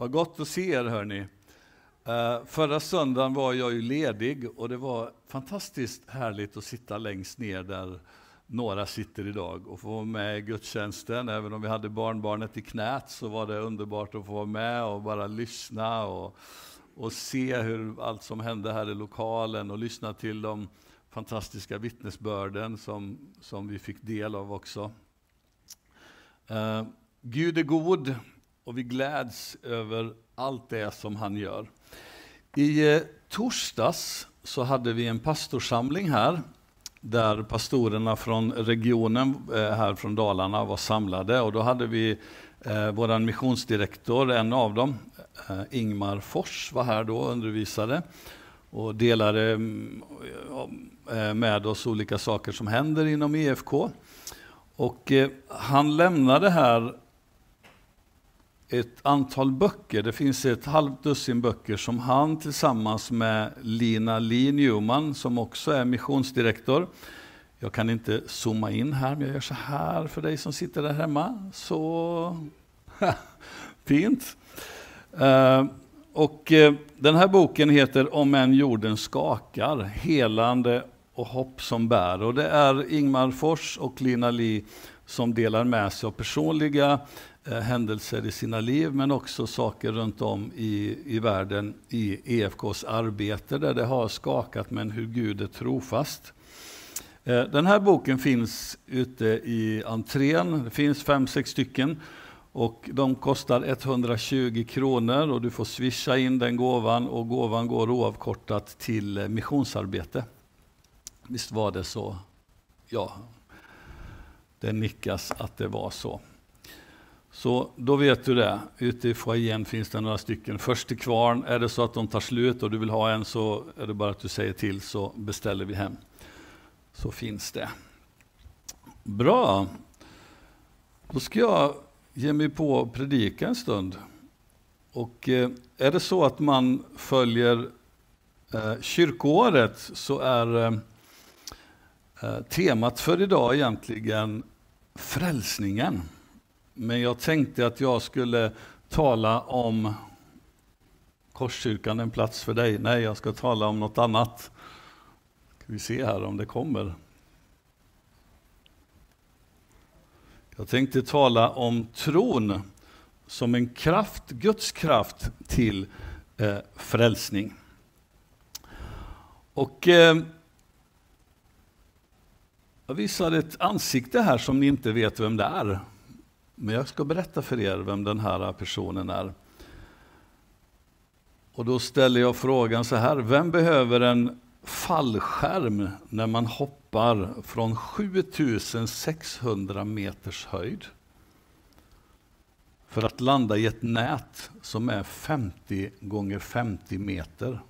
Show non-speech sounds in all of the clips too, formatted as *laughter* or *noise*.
Vad gott att se er hörni. Uh, förra söndagen var jag ju ledig och det var fantastiskt härligt att sitta längst ner där några sitter idag och få vara med i gudstjänsten. Även om vi hade barnbarnet i knät så var det underbart att få vara med och bara lyssna och, och se hur allt som hände här i lokalen och lyssna till de fantastiska vittnesbörden som, som vi fick del av också. Uh, Gud är god och vi gläds över allt det som han gör. I eh, torsdags så hade vi en pastorsamling här där pastorerna från regionen eh, här från Dalarna var samlade och då hade vi eh, vår missionsdirektor, en av dem, eh, Ingmar Fors var här då och undervisade och delade mm, eh, med oss olika saker som händer inom EFK. Och eh, han lämnade här ett antal böcker. Det finns ett halvt dussin böcker som han tillsammans med Lina Lee Newman, som också är missionsdirektor. Jag kan inte zooma in här, men jag gör så här för dig som sitter där hemma. Så *laughs* fint. Uh, och uh, den här boken heter Om än jorden skakar, helande och hopp som bär. Och det är Ingmar Fors och Lina Lee som delar med sig av personliga Eh, händelser i sina liv, men också saker runt om i, i världen i EFKs arbete, där det har skakat, men hur Gud är trofast. Eh, den här boken finns ute i entrén, det finns fem, sex stycken. Och de kostar 120 kronor och du får swisha in den gåvan och gåvan går oavkortat till eh, missionsarbete. Visst var det så? Ja, det nickas att det var så. Så då vet du det. Ute i foajén finns det några stycken. Först till kvarn. Är det så att de tar slut och du vill ha en så är det bara att du säger till så beställer vi hem. Så finns det. Bra. Då ska jag ge mig på att predika en stund. Och eh, är det så att man följer eh, kyrkoåret så är eh, eh temat för idag egentligen frälsningen. Men jag tänkte att jag skulle tala om Korskyrkan, en plats för dig. Nej, jag ska tala om något annat. Ska vi se här om det kommer. Jag tänkte tala om tron som en kraft, Guds kraft till eh, frälsning. Och eh, jag visar ett ansikte här som ni inte vet vem det är. Men jag ska berätta för er vem den här personen är. Och då ställer jag frågan så här, vem behöver en fallskärm när man hoppar från 7600 meters höjd? För att landa i ett nät som är 50 gånger 50 meter.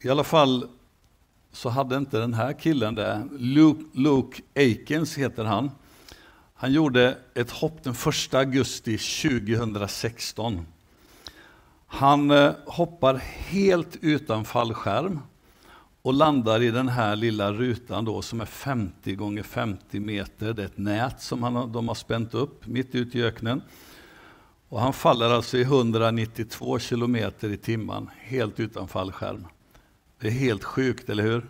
I alla fall så hade inte den här killen det. Luke, Luke Aikens heter han. Han gjorde ett hopp den 1 augusti 2016. Han eh, hoppar helt utan fallskärm och landar i den här lilla rutan då som är 50 gånger 50 meter. Det är ett nät som han, de har spänt upp mitt ute i öknen. Och han faller alltså i 192 kilometer i timmen, helt utan fallskärm. Det är helt sjukt, eller hur?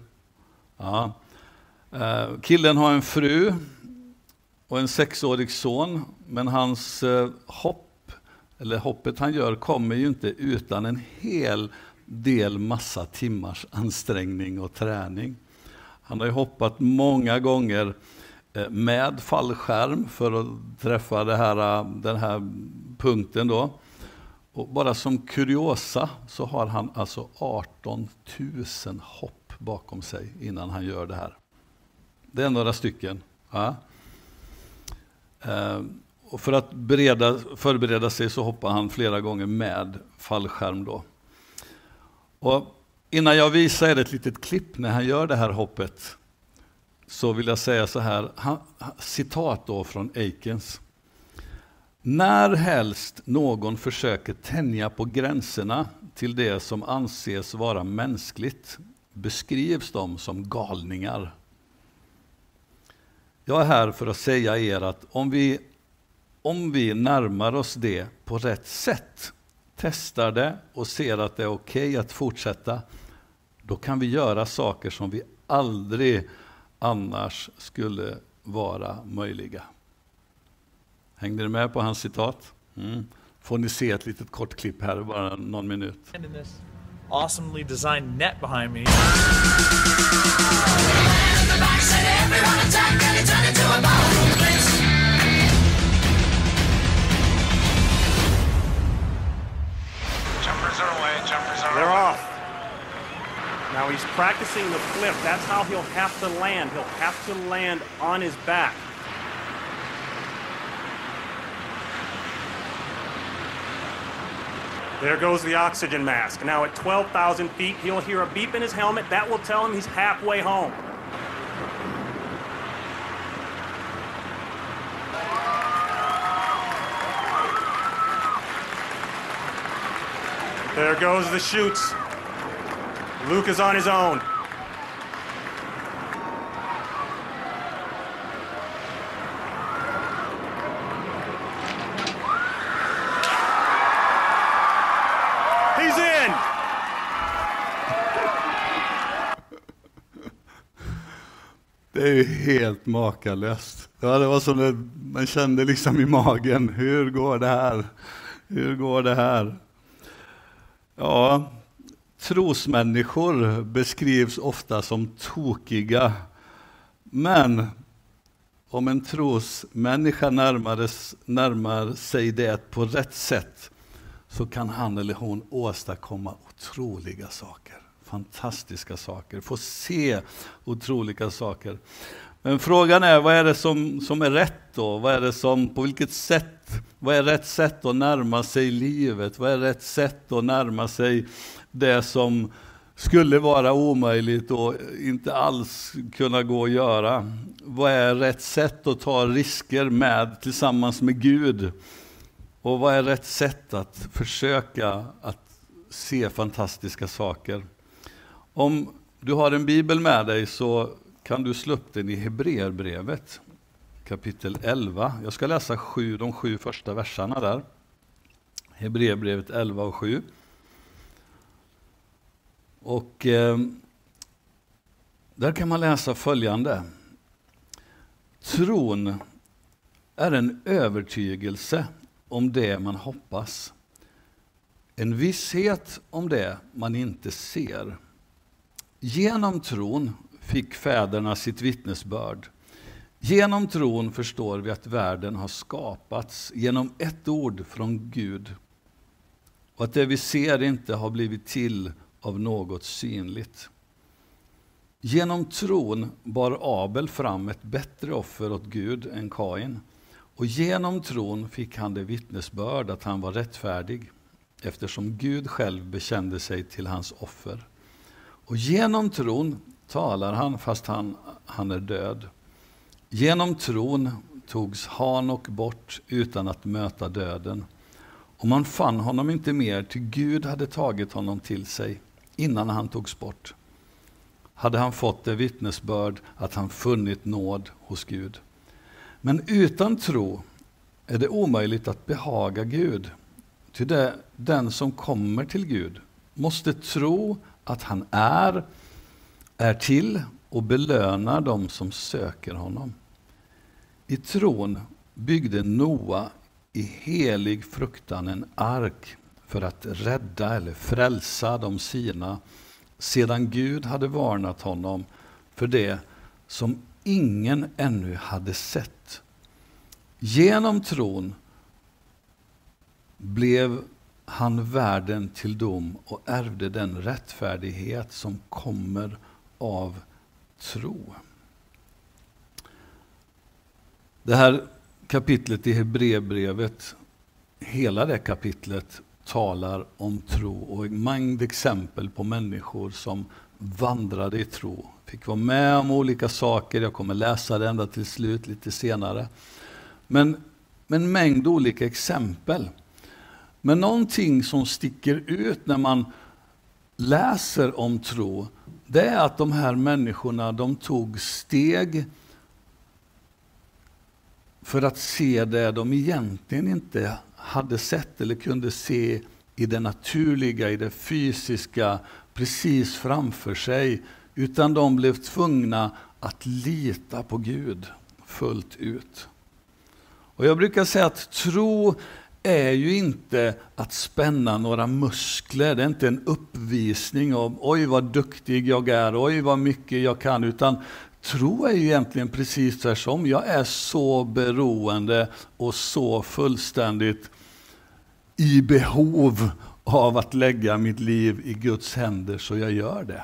Ja. Eh, killen har en fru och en sexårig son, men hans eh, hopp, eller hoppet han gör, kommer ju inte utan en hel del massa timmars ansträngning och träning. Han har ju hoppat många gånger eh, med fallskärm för att träffa här, den här punkten. Då. Och bara som kuriosa så har han alltså 18 000 hopp bakom sig innan han gör det här. Det är några stycken. Ja. Eh, och för att bereda, förbereda sig så hoppar han flera gånger med fallskärm. Då. Och innan jag visar er ett litet klipp när han gör det här hoppet så vill jag säga så här, han, citat då från Eikens. När helst någon försöker tänja på gränserna till det som anses vara mänskligt beskrivs de som galningar. Jag är här för att säga er att om vi om vi närmar oss det på rätt sätt, testar det och ser att det är okej okay att fortsätta, då kan vi göra saker som vi aldrig annars skulle vara möjliga. Hängde ni med på hans citat? Mm. Får ni se ett litet kort klipp här, bara någon minut. awesomely designed net behind me. Jumpers are away, jumpers are They're away. off. Now he's practicing the flip. That's how he'll have to land. He'll have to land on his back. There goes the oxygen mask. Now at 12,000 feet, he'll hear a beep in his helmet. That will tell him he's halfway home. There goes the chutes. Luke is on his own. Det är ju helt makalöst. Ja, det var som det, man kände liksom i magen, hur går det här? Hur går det här? Ja, trosmänniskor beskrivs ofta som tokiga. Men om en trosmänniska närmar, närmar sig det på rätt sätt så kan han eller hon åstadkomma otroliga saker. Fantastiska saker, få se otroliga saker. Men frågan är, vad är det som, som är rätt då? Vad är det som, på vilket sätt? Vad är rätt sätt att närma sig livet? Vad är rätt sätt att närma sig det som skulle vara omöjligt och inte alls kunna gå att göra? Vad är rätt sätt att ta risker med tillsammans med Gud? Och vad är rätt sätt att försöka att se fantastiska saker? Om du har en bibel med dig så kan du slå upp den i Hebreerbrevet kapitel 11. Jag ska läsa sju, de sju första verserna där. Hebreerbrevet 11 och 7. Och eh, där kan man läsa följande. Tron är en övertygelse om det man hoppas. En visshet om det man inte ser. Genom tron fick fäderna sitt vittnesbörd. Genom tron förstår vi att världen har skapats genom ett ord från Gud och att det vi ser inte har blivit till av något synligt. Genom tron bar Abel fram ett bättre offer åt Gud än Kain och genom tron fick han det vittnesbörd att han var rättfärdig eftersom Gud själv bekände sig till hans offer. Och genom tron talar han fast han, han är död. Genom tron togs Hanok bort utan att möta döden. Och man fann honom inte mer, ty Gud hade tagit honom till sig innan han togs bort. Hade han fått det vittnesbörd att han funnit nåd hos Gud. Men utan tro är det omöjligt att behaga Gud. Ty det, den som kommer till Gud måste tro att han är, är till och belönar dem som söker honom. I tron byggde Noa i helig fruktan en ark för att rädda eller frälsa de sina sedan Gud hade varnat honom för det som ingen ännu hade sett. Genom tron blev han världen till dom och ärvde den rättfärdighet som kommer av tro. Det här kapitlet i Hebreerbrevet, hela det kapitlet talar om tro och en mängd exempel på människor som vandrade i tro. Fick vara med om olika saker, jag kommer läsa det ända till slut lite senare. Men, men en mängd olika exempel. Men någonting som sticker ut när man läser om tro, det är att de här människorna de tog steg för att se det de egentligen inte hade sett eller kunde se i det naturliga, i det fysiska, precis framför sig. Utan de blev tvungna att lita på Gud fullt ut. Och Jag brukar säga att tro är ju inte att spänna några muskler. Det är inte en uppvisning av oj vad duktig jag är, oj vad mycket jag kan. Utan tro är ju egentligen precis tvärtom. Jag är så beroende och så fullständigt i behov av att lägga mitt liv i Guds händer så jag gör det.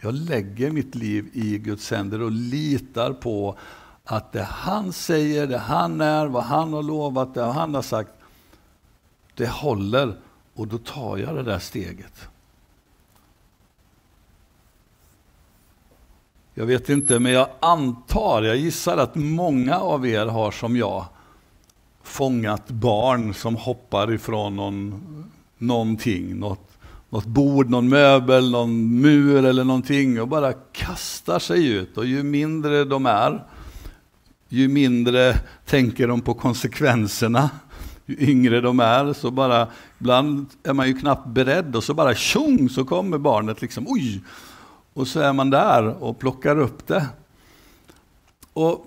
Jag lägger mitt liv i Guds händer och litar på att det han säger, det han är, vad han har lovat, det han har sagt, det håller och då tar jag det där steget. Jag vet inte, men jag antar, jag gissar att många av er har som jag fångat barn som hoppar ifrån någon, någonting, något, något bord, någon möbel, någon mur eller någonting och bara kastar sig ut. Och ju mindre de är, ju mindre tänker de på konsekvenserna. Ju yngre de är, så bara, ibland är man ju knappt beredd och så bara tjong så kommer barnet liksom, oj! Och så är man där och plockar upp det. Och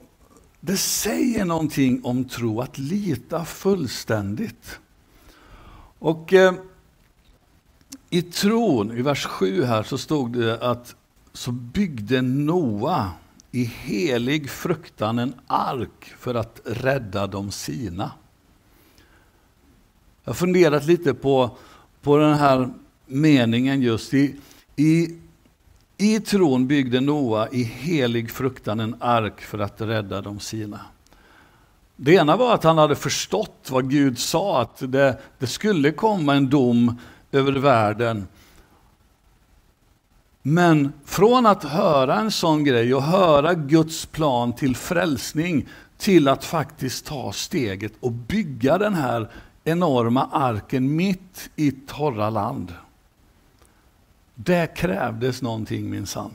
det säger någonting om tro, att lita fullständigt. Och eh, i tron, i vers 7 här, så stod det att så byggde Noa i helig fruktan en ark för att rädda de sina. Jag har funderat lite på, på den här meningen just. I, i, I tron byggde Noa i helig fruktan en ark för att rädda de sina. Det ena var att han hade förstått vad Gud sa, att det, det skulle komma en dom över världen. Men från att höra en sån grej och höra Guds plan till frälsning till att faktiskt ta steget och bygga den här enorma arken mitt i torra land. Det krävdes någonting minsann.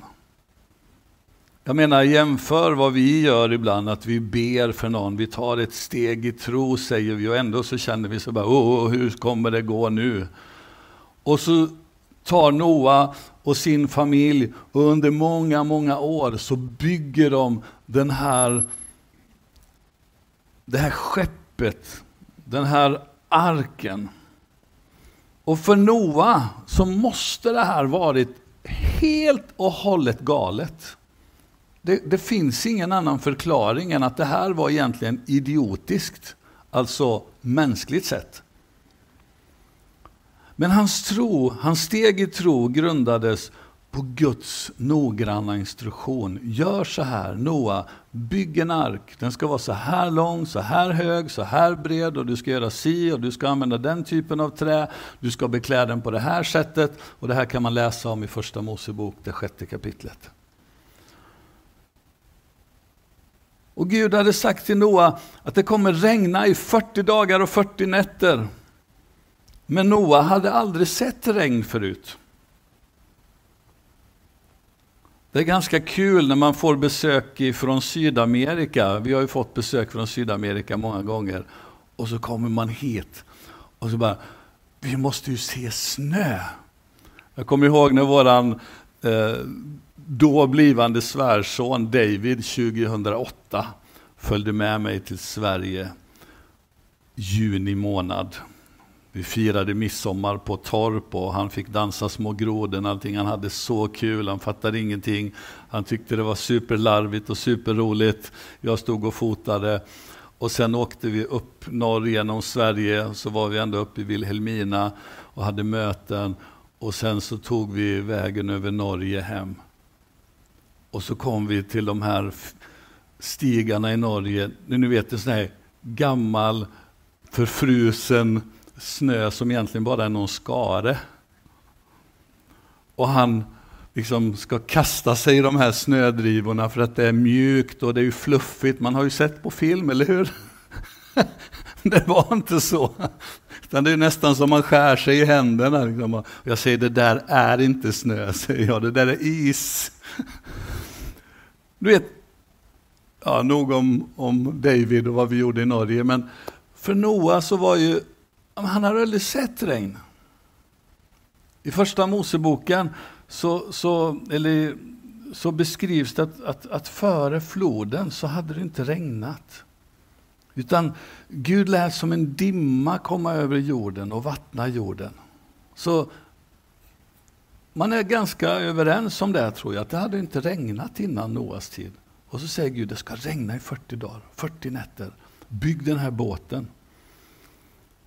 Jag menar jämför vad vi gör ibland, att vi ber för någon, vi tar ett steg i tro säger vi och ändå så känner vi så bara, oh, hur kommer det gå nu? Och så tar Noa och sin familj och under många, många år så bygger de den här, det här skeppet, den här arken. Och för Noa så måste det här varit helt och hållet galet. Det, det, finns ingen annan förklaring än att det här var egentligen idiotiskt, alltså mänskligt sett. Men hans tro, hans steg i tro grundades på Guds noggranna instruktion. Gör så här, Noa, bygg en ark. Den ska vara så här lång, så här hög, så här bred och du ska göra si och du ska använda den typen av trä. Du ska beklä den på det här sättet och det här kan man läsa om i Första Mosebok, det sjätte kapitlet. Och Gud hade sagt till Noa att det kommer regna i 40 dagar och 40 nätter. Men Noa hade aldrig sett regn förut. Det är ganska kul när man får besök från Sydamerika. Vi har ju fått besök från Sydamerika många gånger. Och så kommer man hit och så bara, vi måste ju se snö. Jag kommer ihåg när våran eh, då blivande svärson David 2008 följde med mig till Sverige juni månad. Vi firade midsommar på torp och han fick dansa små grodor allting. Han hade så kul, han fattade ingenting. Han tyckte det var superlarvigt och superroligt. Jag stod och fotade. Och sen åkte vi upp norr genom Sverige, så var vi ända uppe i Vilhelmina och hade möten. Och sen så tog vi vägen över Norge hem. Och så kom vi till de här stigarna i Norge. Ni vet, en sån här gammal förfrusen snö som egentligen bara är någon skare. Och han liksom ska kasta sig i de här snödrivorna för att det är mjukt och det är ju fluffigt. Man har ju sett på film, eller hur? *laughs* det var inte så. Utan det är nästan som man skär sig i händerna. Liksom. Jag säger, det där är inte snö, *laughs* säger jag. Det där är is. Du vet, ja, nog om, om David och vad vi gjorde i Norge, men för Noa så var ju, han hade aldrig sett regn. I första Moseboken så, så, eller, så beskrivs det att, att, att före floden så hade det inte regnat. Utan Gud lät som en dimma komma över jorden och vattna jorden. Så man är ganska överens om det tror jag, att det hade inte regnat innan Noas tid. Och så säger Gud, det ska regna i 40 dagar, 40 nätter. Bygg den här båten.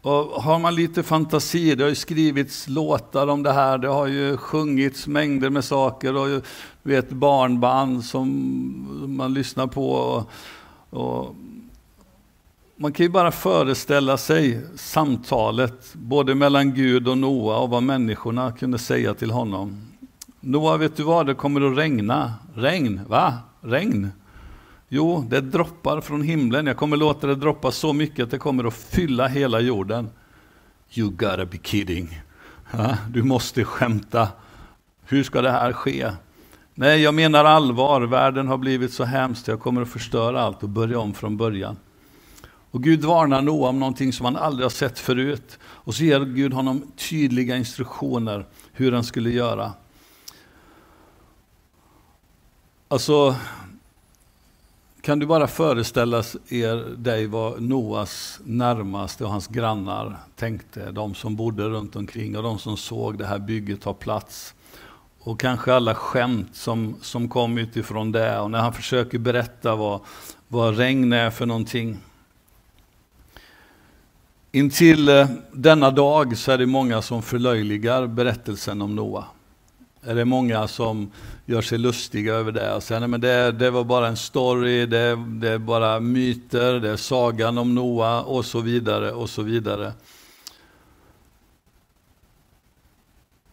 Och har man lite fantasi, det har ju skrivits låtar om det här, det har ju sjungits mängder med saker och du vet barnband som man lyssnar på. Och, och man kan ju bara föreställa sig samtalet, både mellan Gud och Noa och vad människorna kunde säga till honom. Noa, vet du vad, det kommer att regna. Regn, va? Regn? Jo, det droppar från himlen. Jag kommer låta det droppa så mycket att det kommer att fylla hela jorden. You gotta be kidding. Ja, du måste skämta. Hur ska det här ske? Nej, jag menar allvar. Världen har blivit så hemskt. Jag kommer att förstöra allt och börja om från början. Och Gud varnar Noa om någonting som han aldrig har sett förut. Och så ger Gud honom tydliga instruktioner hur han skulle göra. Alltså, kan du bara föreställa er dig vad Noas närmaste och hans grannar tänkte, de som bodde runt omkring och de som såg det här bygget ta plats. Och kanske alla skämt som, som kom utifrån det och när han försöker berätta vad, vad regn är för någonting. Intill eh, denna dag så är det många som förlöjligar berättelsen om Noa. Är det många som gör sig lustiga över det alltså, och säger men det, det var bara en story, det, det är bara myter, det är sagan om Noa och så vidare och så vidare.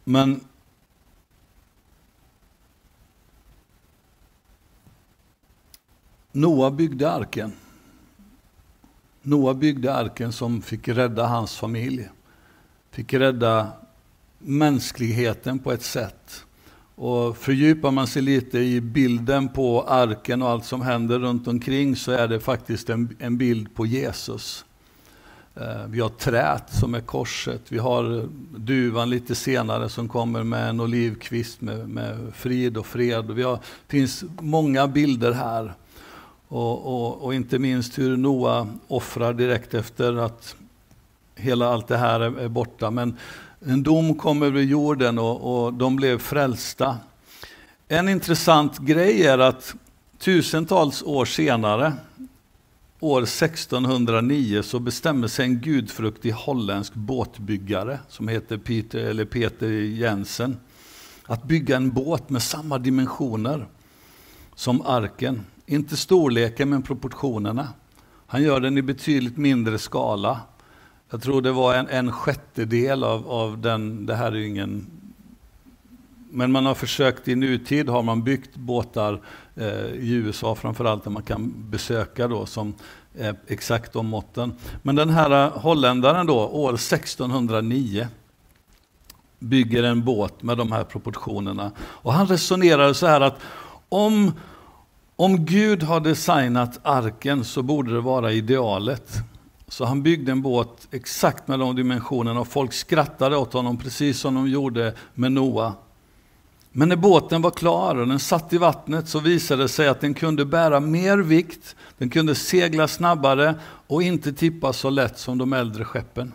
Men Noa byggde arken. Noa byggde arken som fick rädda hans familj. Fick rädda mänskligheten på ett sätt. Och fördjupar man sig lite i bilden på arken och allt som händer runt omkring så är det faktiskt en, en bild på Jesus. Eh, vi har trät som är korset, vi har duvan lite senare som kommer med en olivkvist med, med frid och fred. Vi har, det finns många bilder här. Och, och, och, inte minst hur Noa offrar direkt efter att hela allt det här är, är borta. Men en dom kom över jorden och, och de blev frälsta. En intressant grej är att tusentals år senare, år 1609, så bestämmer sig en gudfruktig holländsk båtbyggare som heter Peter, eller Peter Jensen att bygga en båt med samma dimensioner som arken. Inte storleken, men proportionerna. Han gör den i betydligt mindre skala. Jag tror det var en, en sjättedel av, av den, det här är ju ingen... Men man har försökt i nutid, har man byggt båtar eh, i USA framförallt, där man kan besöka då, som är exakt de måtten. Men den här eh, holländaren då, år 1609, bygger en båt med de här proportionerna. Och han resonerar så här att om om Gud har designat arken så borde det vara idealet. Så han byggde en båt exakt med de dimensionerna och folk skrattade åt honom precis som de gjorde med Noa. Men när båten var klar och den satt i vattnet så visade det sig att den kunde bära mer vikt, den kunde segla snabbare och inte tippa så lätt som de äldre skeppen.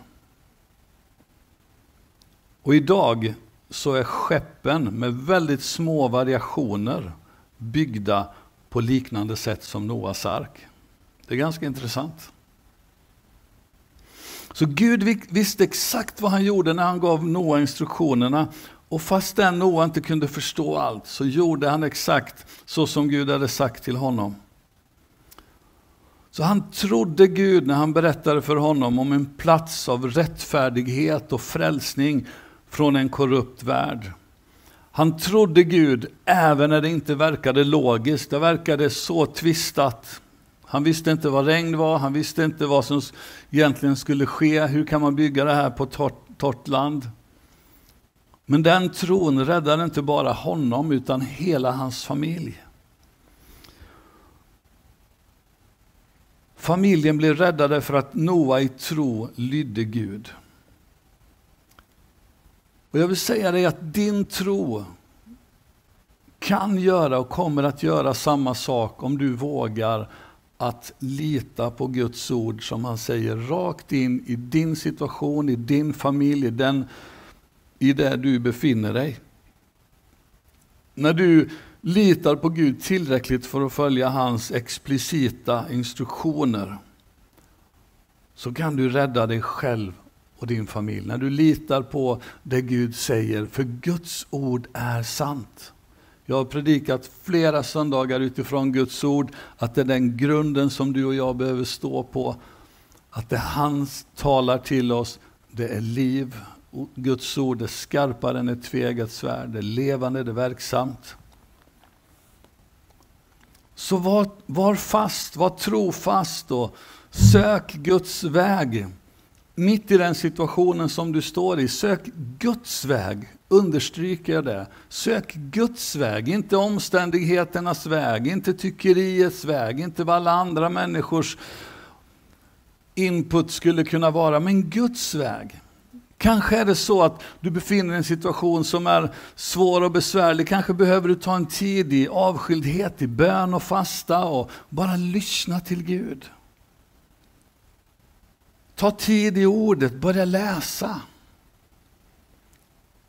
Och idag så är skeppen med väldigt små variationer byggda på liknande sätt som Noas ark. Det är ganska intressant. Så Gud visste exakt vad han gjorde när han gav Noa instruktionerna. Och fastän Noa inte kunde förstå allt så gjorde han exakt så som Gud hade sagt till honom. Så han trodde Gud när han berättade för honom om en plats av rättfärdighet och frälsning från en korrupt värld. Han trodde Gud även när det inte verkade logiskt, det verkade så tvistat. Han visste inte vad regn var, han visste inte vad som egentligen skulle ske. Hur kan man bygga det här på torrt, torrt land? Men den tron räddade inte bara honom utan hela hans familj. familjen blev räddade för att Noa i tro lydde Gud. Och jag vill säga dig att din tro kan göra och kommer att göra samma sak om du vågar att lita på Guds ord som han säger rakt in i din situation, i din familj, i, den, i där du befinner dig. När du litar på Gud tillräckligt för att följa hans explicita instruktioner så kan du rädda dig själv och din familj. När du litar på det Gud säger, för Guds ord är sant. Jag har predikat flera söndagar utifrån Guds ord, att det är den grunden som du och jag behöver stå på. Att det han talar till oss, det är liv. Guds ord är skarpare än ett tvegat svärd, det är levande, det är verksamt. Så var, var fast, var trofast och sök Guds väg. Mitt i den situationen som du står i, sök Guds väg understryker jag det. Sök Guds väg, inte omständigheternas väg, inte tyckeriets väg, inte vad alla andra människors input skulle kunna vara, men Guds väg. Kanske är det så att du befinner dig i en situation som är svår och besvärlig. Kanske behöver du ta en tid i avskildhet, i bön och fasta och bara lyssna till Gud. Ta tid i ordet, börja läsa.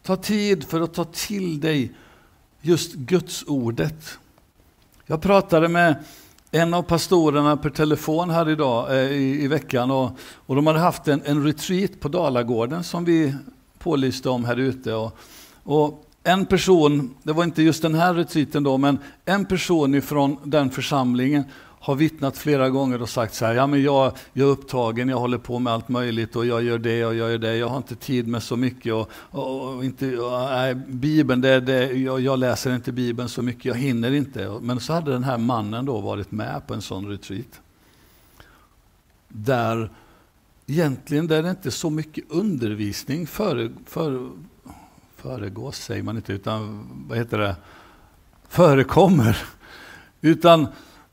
Ta tid för att ta till dig just Guds ordet. Jag pratade med en av pastorerna per telefon här idag eh, i, i, veckan och, och de hade haft en, en retreat på Dalagården som vi pålyste om här ute. Och, och en person, det var inte just den här retreaten då, men en person ifrån den församlingen har vittnat flera gånger och sagt så här, ja men jag, jag är upptagen, jag håller på med allt möjligt och jag gör det och jag gör det, jag har inte tid med så mycket och, och, och inte, och, nej, Bibeln, det, det, jag, jag, läser inte Bibeln så mycket, jag hinner inte. Men så hade den här mannen då varit med på en sån retreat. Där egentligen där det inte så mycket undervisning före, före, föregås, säger man inte, utan vad heter det, förekommer. Utan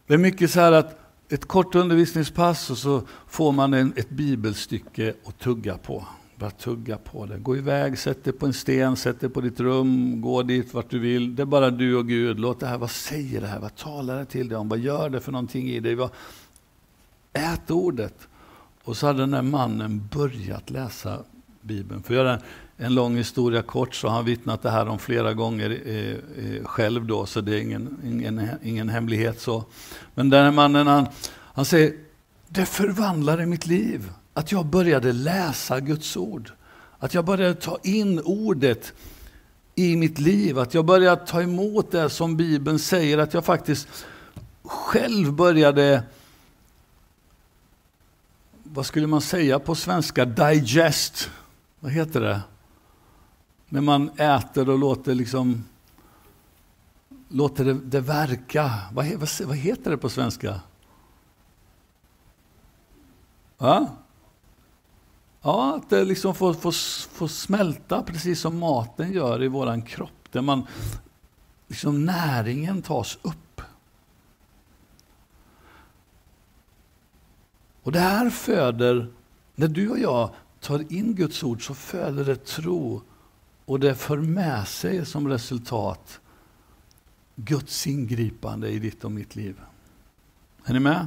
det är mycket så här att ett kort undervisningspass och så får man en, ett bibelstycke att tugga på. Bara tugga på det. Gå iväg, sätt dig på en sten, sätt dig på ditt rum, gå dit vart du vill. Det är bara du och Gud. Låt det här, vad säger det här? Vad talar det till dig om? Vad gör det för någonting i dig? Vad, ät ordet. Och så hade den här mannen börjat läsa Bibeln. För jag, en lång historia kort så har han vittnat det här om flera gånger eh, eh, själv då, så det är ingen, ingen, ingen hemlighet. så. Men den här mannen han, han säger, det förvandlade mitt liv. Att jag började läsa Guds ord. Att jag började ta in ordet i mitt liv. Att jag började ta emot det som Bibeln säger. Att jag faktiskt själv började, vad skulle man säga på svenska, digest. Vad heter det? När man äter och låter liksom låter det, det verka. Vad, vad, vad, heter det på svenska? Ja, ja att det liksom får, får, får smälta precis som maten gör i våran kropp. Där man, liksom näringen tas upp. Och det här föder, när du och jag tar in Guds ord så föder det tro och det för med sig som resultat Guds ingripande i ditt och mitt liv. Är ni med?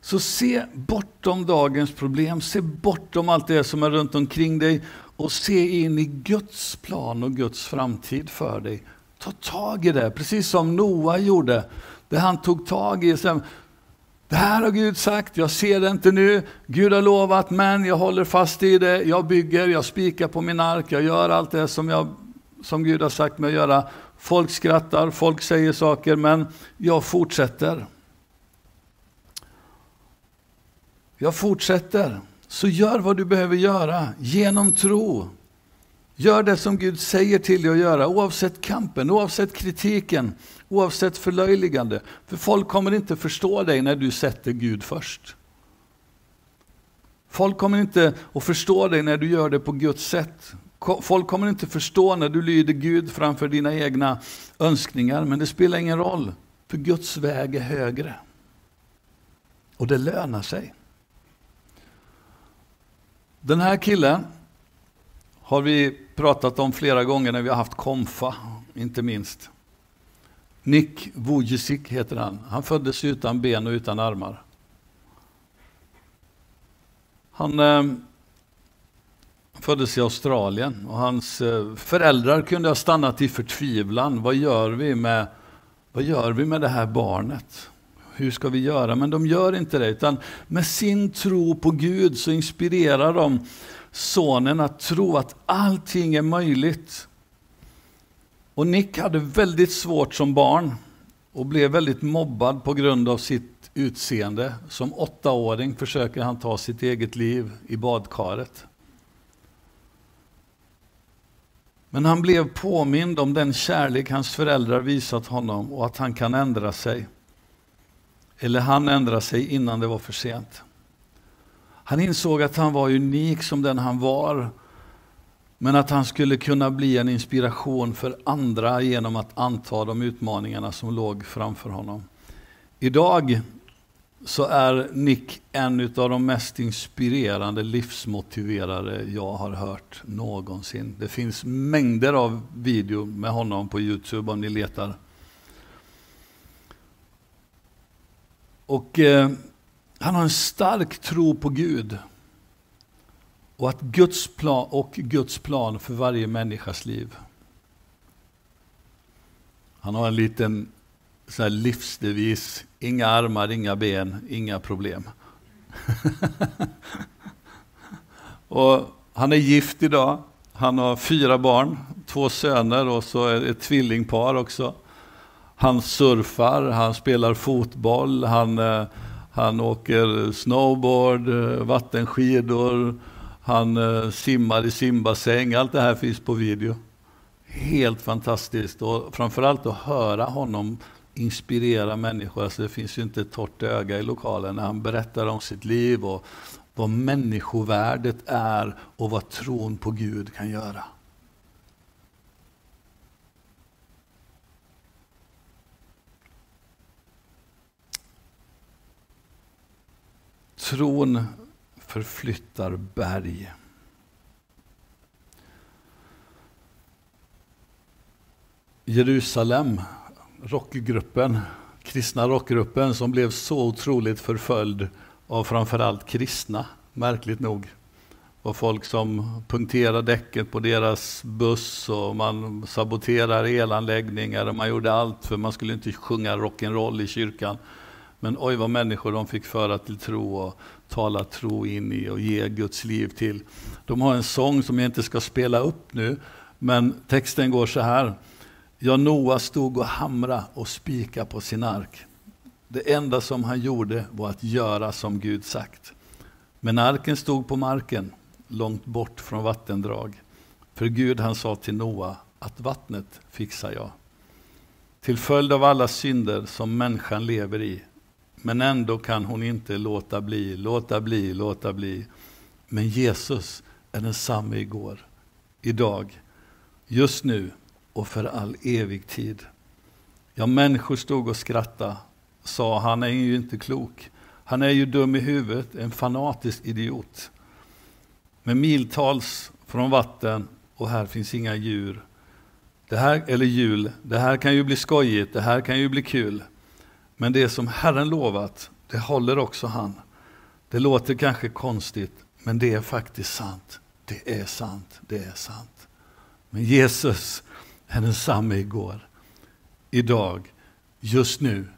Så se bortom dagens problem, se bortom allt det som är runt omkring dig och se in i Guds plan och Guds framtid för dig. Ta tag i det, precis som Noa gjorde. Det han tog tag i. Sen, det här har Gud sagt, jag ser det inte nu. Gud har lovat, men jag håller fast i det. Jag bygger, jag spikar på min ark, jag gör allt det som, jag, som Gud har sagt mig att göra. Folk skrattar, folk säger saker, men jag fortsätter. Jag fortsätter. Så gör vad du behöver göra, genom tro. Gör det som Gud säger till dig att göra, oavsett kampen, oavsett kritiken, oavsett förlöjligande. För folk kommer inte förstå dig när du sätter Gud först. Folk kommer inte att förstå dig när du gör det på Guds sätt. Folk kommer inte förstå när du lyder Gud framför dina egna önskningar, men det spelar ingen roll. För Guds väg är högre. Och det lönar sig. Den här killen har vi pratat om flera gånger när vi har haft konfa, inte minst. Nick Vujicic heter han. Han föddes utan ben och utan armar. Han eh, föddes i Australien och hans eh, föräldrar kunde ha stannat i förtvivlan. Vad gör vi med, vad gör vi med det här barnet? Hur ska vi göra? Men de gör inte det, utan med sin tro på Gud så inspirerar de sonen att tro att allting är möjligt. Och Nick hade väldigt svårt som barn och blev väldigt mobbad på grund av sitt utseende. Som åttaåring försöker han ta sitt eget liv i badkaret. Men han blev påmind om den kärlek hans föräldrar visat honom och att han kan ändra sig. Eller han ändrade sig innan det var för sent. Han insåg att han var unik som den han var, men att han skulle kunna bli en inspiration för andra genom att anta de utmaningarna som låg framför honom. Idag så är Nick en av de mest inspirerande livsmotiverare jag har hört någonsin. Det finns mängder av video med honom på Youtube om ni letar. Och eh, han har en stark tro på Gud. Och, att Guds plan, och Guds plan för varje människas liv. Han har en liten så här livsdevis, inga armar, inga ben, inga problem. *laughs* och han är gift idag, han har fyra barn, två söner och så är ett tvillingpar också. Han surfar, han spelar fotboll, han, eh, han åker snowboard, eh, vattenskidor, han eh, simmar i simbassäng. Allt det här finns på video. Helt fantastiskt och framförallt att höra honom inspirera människor. Alltså det finns ju inte ett torrt öga i lokalen när han berättar om sitt liv och vad människovärdet är och vad tron på Gud kan göra. Tron förflyttar berg. Jerusalem, rockgruppen, kristna rockgruppen som blev så otroligt förföljd av framförallt kristna, märkligt nog. Det var folk som punkterade däcket på deras buss och man saboterade elanläggningar och man gjorde allt för man skulle inte sjunga rock'n'roll i kyrkan. Men oj vad människor de fick föra till tro och tala tro in i och ge Guds liv till. De har en sång som jag inte ska spela upp nu, men texten går så här. Ja, Noa stod och hamra och spika på sin ark. Det enda som han gjorde var att göra som Gud sagt. Men arken stod på marken, långt bort från vattendrag. För Gud han sa till Noa att vattnet fixar jag. Till följd av alla synder som människan lever i men ändå kan hon inte låta bli, låta bli, låta bli. Men Jesus är densamme igår, idag, just nu och för all evig tid. Ja, människor stod och skrattade, och sa han är ju inte klok. Han är ju dum i huvudet, en fanatisk idiot. Med miltals från vatten och här finns inga djur. Det här, eller jul, det här kan ju bli skojigt, det här kan ju bli kul. Men det som Herren lovat, det håller också han. Det låter kanske konstigt, men det är faktiskt sant. Det är sant, det är sant. Men Jesus är densamme igår, idag, just nu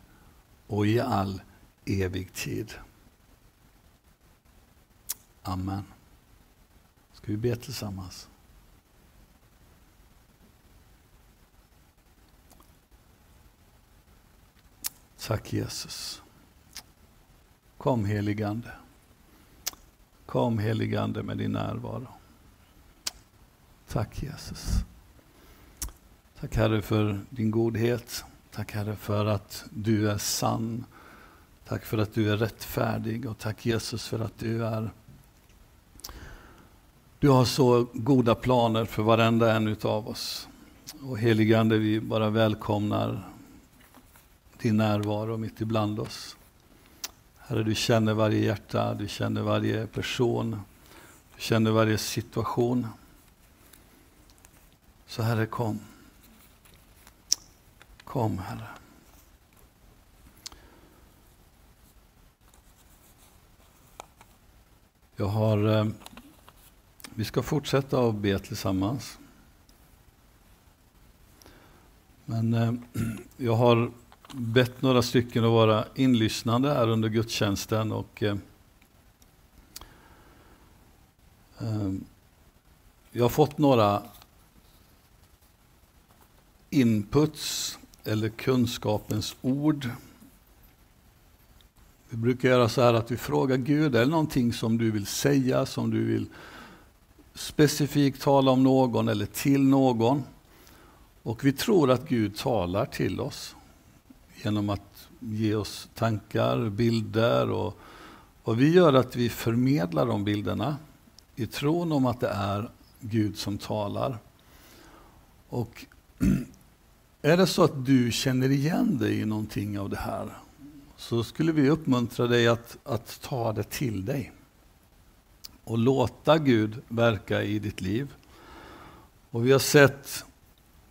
och i all evig tid. Amen. Ska vi be tillsammans? Tack Jesus. Kom heligande. Kom heligande med din närvaro. Tack Jesus. Tack Herre för din godhet. Tack Herre för att du är sann. Tack för att du är rättfärdig och tack Jesus för att du är du har så goda planer för varenda en utav oss. Och heligande, vi bara välkomnar din närvaro mitt ibland oss. Herre, du känner varje hjärta, du känner varje person, du känner varje situation. Så Herre, kom. Kom, Herre. Jag har, eh, vi ska fortsätta att be tillsammans. Men eh, *clears throat* jag har bett några stycken att vara inlyssnande här under gudstjänsten och eh, eh, jag har fått några inputs eller kunskapens ord. Vi brukar göra så här att vi frågar Gud, är det någonting som du vill säga, som du vill specifikt tala om någon eller till någon? Och vi tror att Gud talar till oss genom att ge oss tankar, bilder och och vi gör att vi förmedlar de bilderna i tron om att det är Gud som talar. Och *clears throat* är det så att du känner igen dig i någonting av det här så skulle vi uppmuntra dig att, att ta det till dig och låta Gud verka i ditt liv. Och vi har sett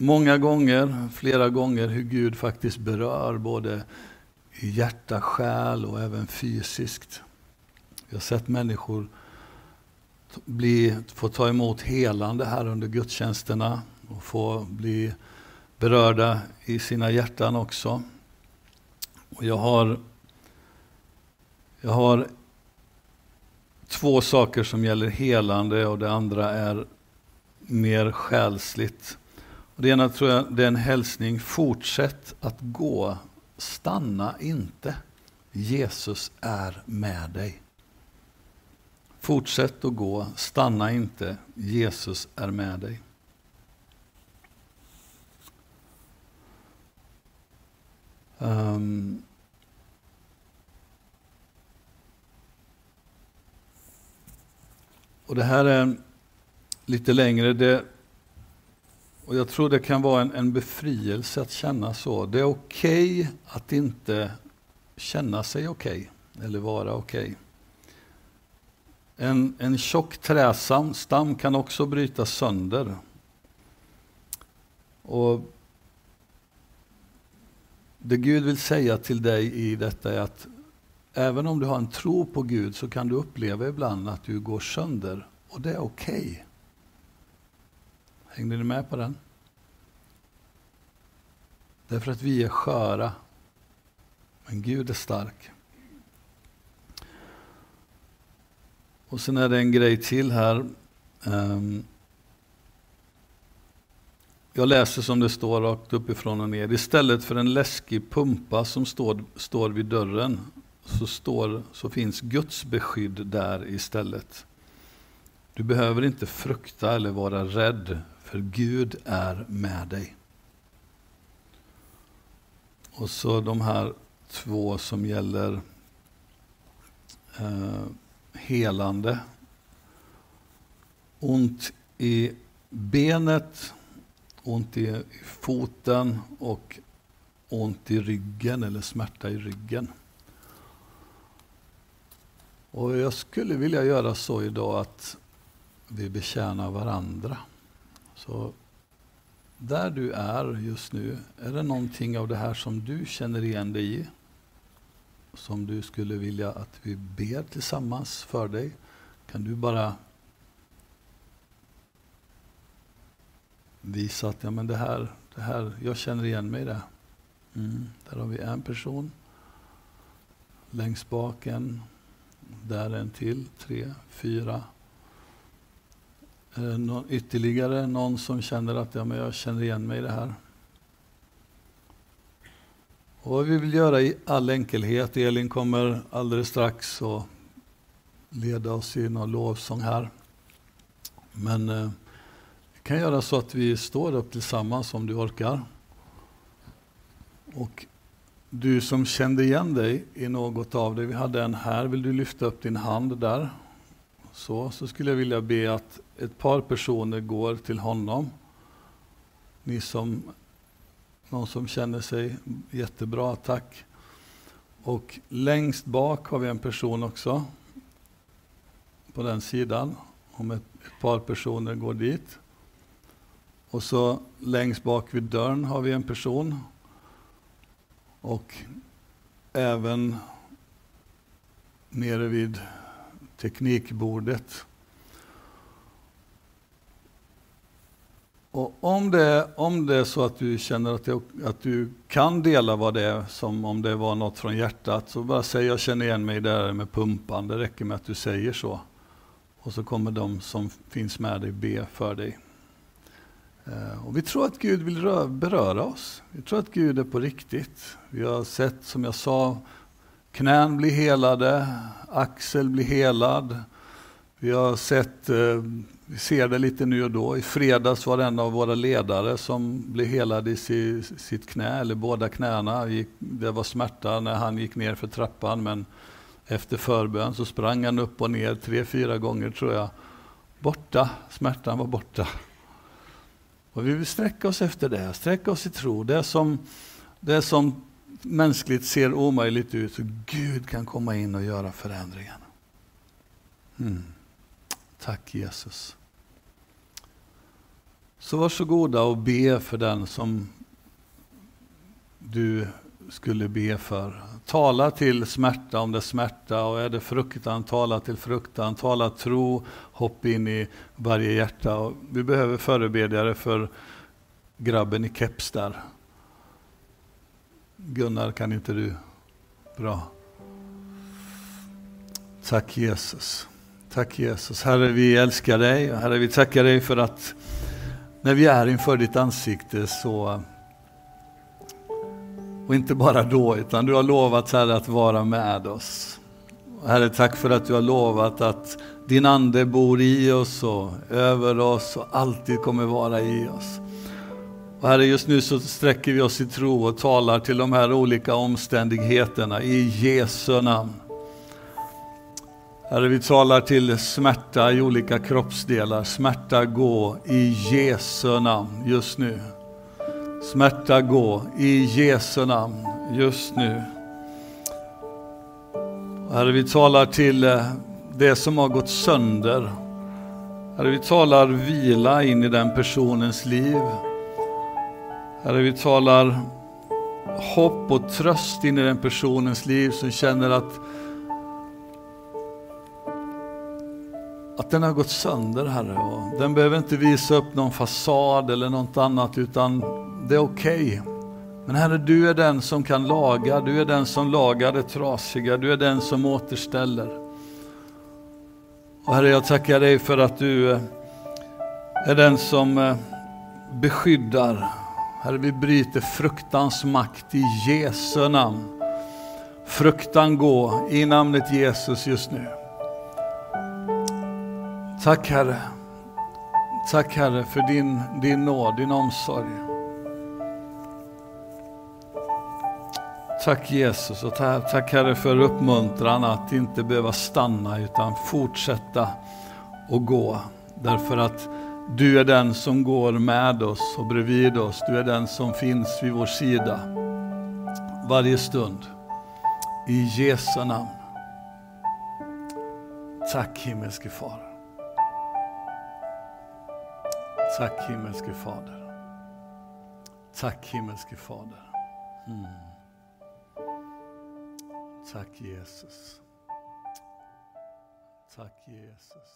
många gånger, flera gånger, hur Gud faktiskt berör både i hjärta, själ och även fysiskt. Jag har sett människor bli, få ta emot helande här under gudstjänsterna och få bli berörda i sina hjärtan också. Och jag har, jag har två saker som gäller helande och det andra är mer själsligt. Det ena tror jag det är en hälsning, fortsätt att gå, stanna inte. Jesus är med dig. Fortsätt att gå, stanna inte, Jesus är med dig. Um, och det här är lite längre. Det, och jag tror det kan vara en, en befrielse att känna så. Det är okej okay att inte känna sig okej, okay, eller vara okej. Okay. En, en tjock trästam kan också brytas sönder. Och det Gud vill säga till dig i detta är att även om du har en tro på Gud så kan du uppleva ibland att du går sönder och det är okej. Hängde ni med på den? Därför att vi är sköra. Men Gud är stark. Och sen är det en grej till här. Ehm, jag läser som det står rakt uppifrån och ner. Istället för en läskig pumpa som står, står vid dörren så, står, så finns Guds beskydd där istället. Du behöver inte frukta eller vara rädd, för Gud är med dig. Och så de här två som gäller eh, helande. Ont i benet, ont i, i foten och ont i ryggen eller smärta i ryggen. Och jag skulle vilja göra så idag att vi betjänar varandra. Så där du är just nu, är det någonting av det här som du känner igen dig i? Som du skulle vilja att vi ber tillsammans för dig? Kan du bara visa att ja, men det, här, det här, jag känner igen mig i det. Mm, där har vi en person. Längst bak en. Där en till. Tre, fyra. Eh, någon, ytterligare någon som känner att ja, men jag känner igen mig i det här? Och vad vi vill göra i all enkelhet, Elin kommer alldeles strax att leda oss i någon lovsång här. Men eh, vi kan göra så att vi står upp tillsammans om du orkar. Och du som kände igen dig i något av det, vi hade en här, vill du lyfta upp din hand där? Så, så skulle jag vilja be att ett par personer går till honom. Ni som Någon som känner sig jättebra, tack. Och längst bak har vi en person också. På den sidan. Om ett, ett par personer går dit. Och så längst bak vid dörren har vi en person. Och även nere vid teknikbordet. Och om det, om det är så att du känner att, det, att du kan dela vad det är, som om det var något från hjärtat, så bara säg jag känner igen mig där med pumpan. Det räcker med att du säger så. Och så kommer de som finns med dig be för dig. Eh, och vi tror att Gud vill beröra oss. Vi tror att Gud är på riktigt. Vi har sett, som jag sa, knän blir helade, axel blir helad. Vi har sett, eh, vi ser det lite nu och då. I fredags var det en av våra ledare som blev helad i sitt knä, eller båda knäna. Det var smärta när han gick ner för trappan, men efter förbön så sprang han upp och ner tre, fyra gånger tror jag. Borta, smärtan var borta. Och vi vill sträcka oss efter det, sträcka oss i tro. Det som, det som mänskligt ser omöjligt ut, så Gud kan komma in och göra förändringen. Mm. Tack Jesus. Så varsågoda och be för den som du skulle be för. Tala till smärta om det är smärta och är det fruktan, tala till fruktan. Tala tro, hopp in i varje hjärta. Och vi behöver förebedjare för grabben i keps där. Gunnar, kan inte du? Bra. Tack Jesus. Tack Jesus. Herre, vi älskar dig. Herre, vi tackar dig för att när vi är inför ditt ansikte så och inte bara då, utan du har lovat Herre att vara med oss. Herre, tack för att du har lovat att din Ande bor i oss och över oss och alltid kommer vara i oss. Och Herre, just nu så sträcker vi oss i tro och talar till de här olika omständigheterna i Jesu namn. Herre, vi talar till smärta i olika kroppsdelar. Smärta gå i Jesu namn just nu. Smärta gå i Jesu namn just nu. Herre, vi talar till eh, det som har gått sönder. Herre, vi talar vila in i den personens liv. Herre, vi talar hopp och tröst in i den personens liv som känner att att den har gått sönder, Herre. Och den behöver inte visa upp någon fasad eller något annat, utan det är okej. Okay. Men Herre, du är den som kan laga, du är den som lagar det trasiga, du är den som återställer. Och Herre, jag tackar dig för att du eh, är den som eh, beskyddar. Herre, vi bryter fruktans makt i Jesu namn. Fruktan gå i namnet Jesus just nu. Tack Herre. Tack Herre för din, din nåd, din omsorg. Tack Jesus och tack Herre för uppmuntran att inte behöva stanna utan fortsätta och gå. Därför att du är den som går med oss och bredvid oss. Du är den som finns vid vår sida varje stund. I Jesu namn. Tack himmelske Far. Tack himmelske Fader. Tack himmelske Fader. Mm. Tack Jesus. Tack Jesus. Tack Jesus.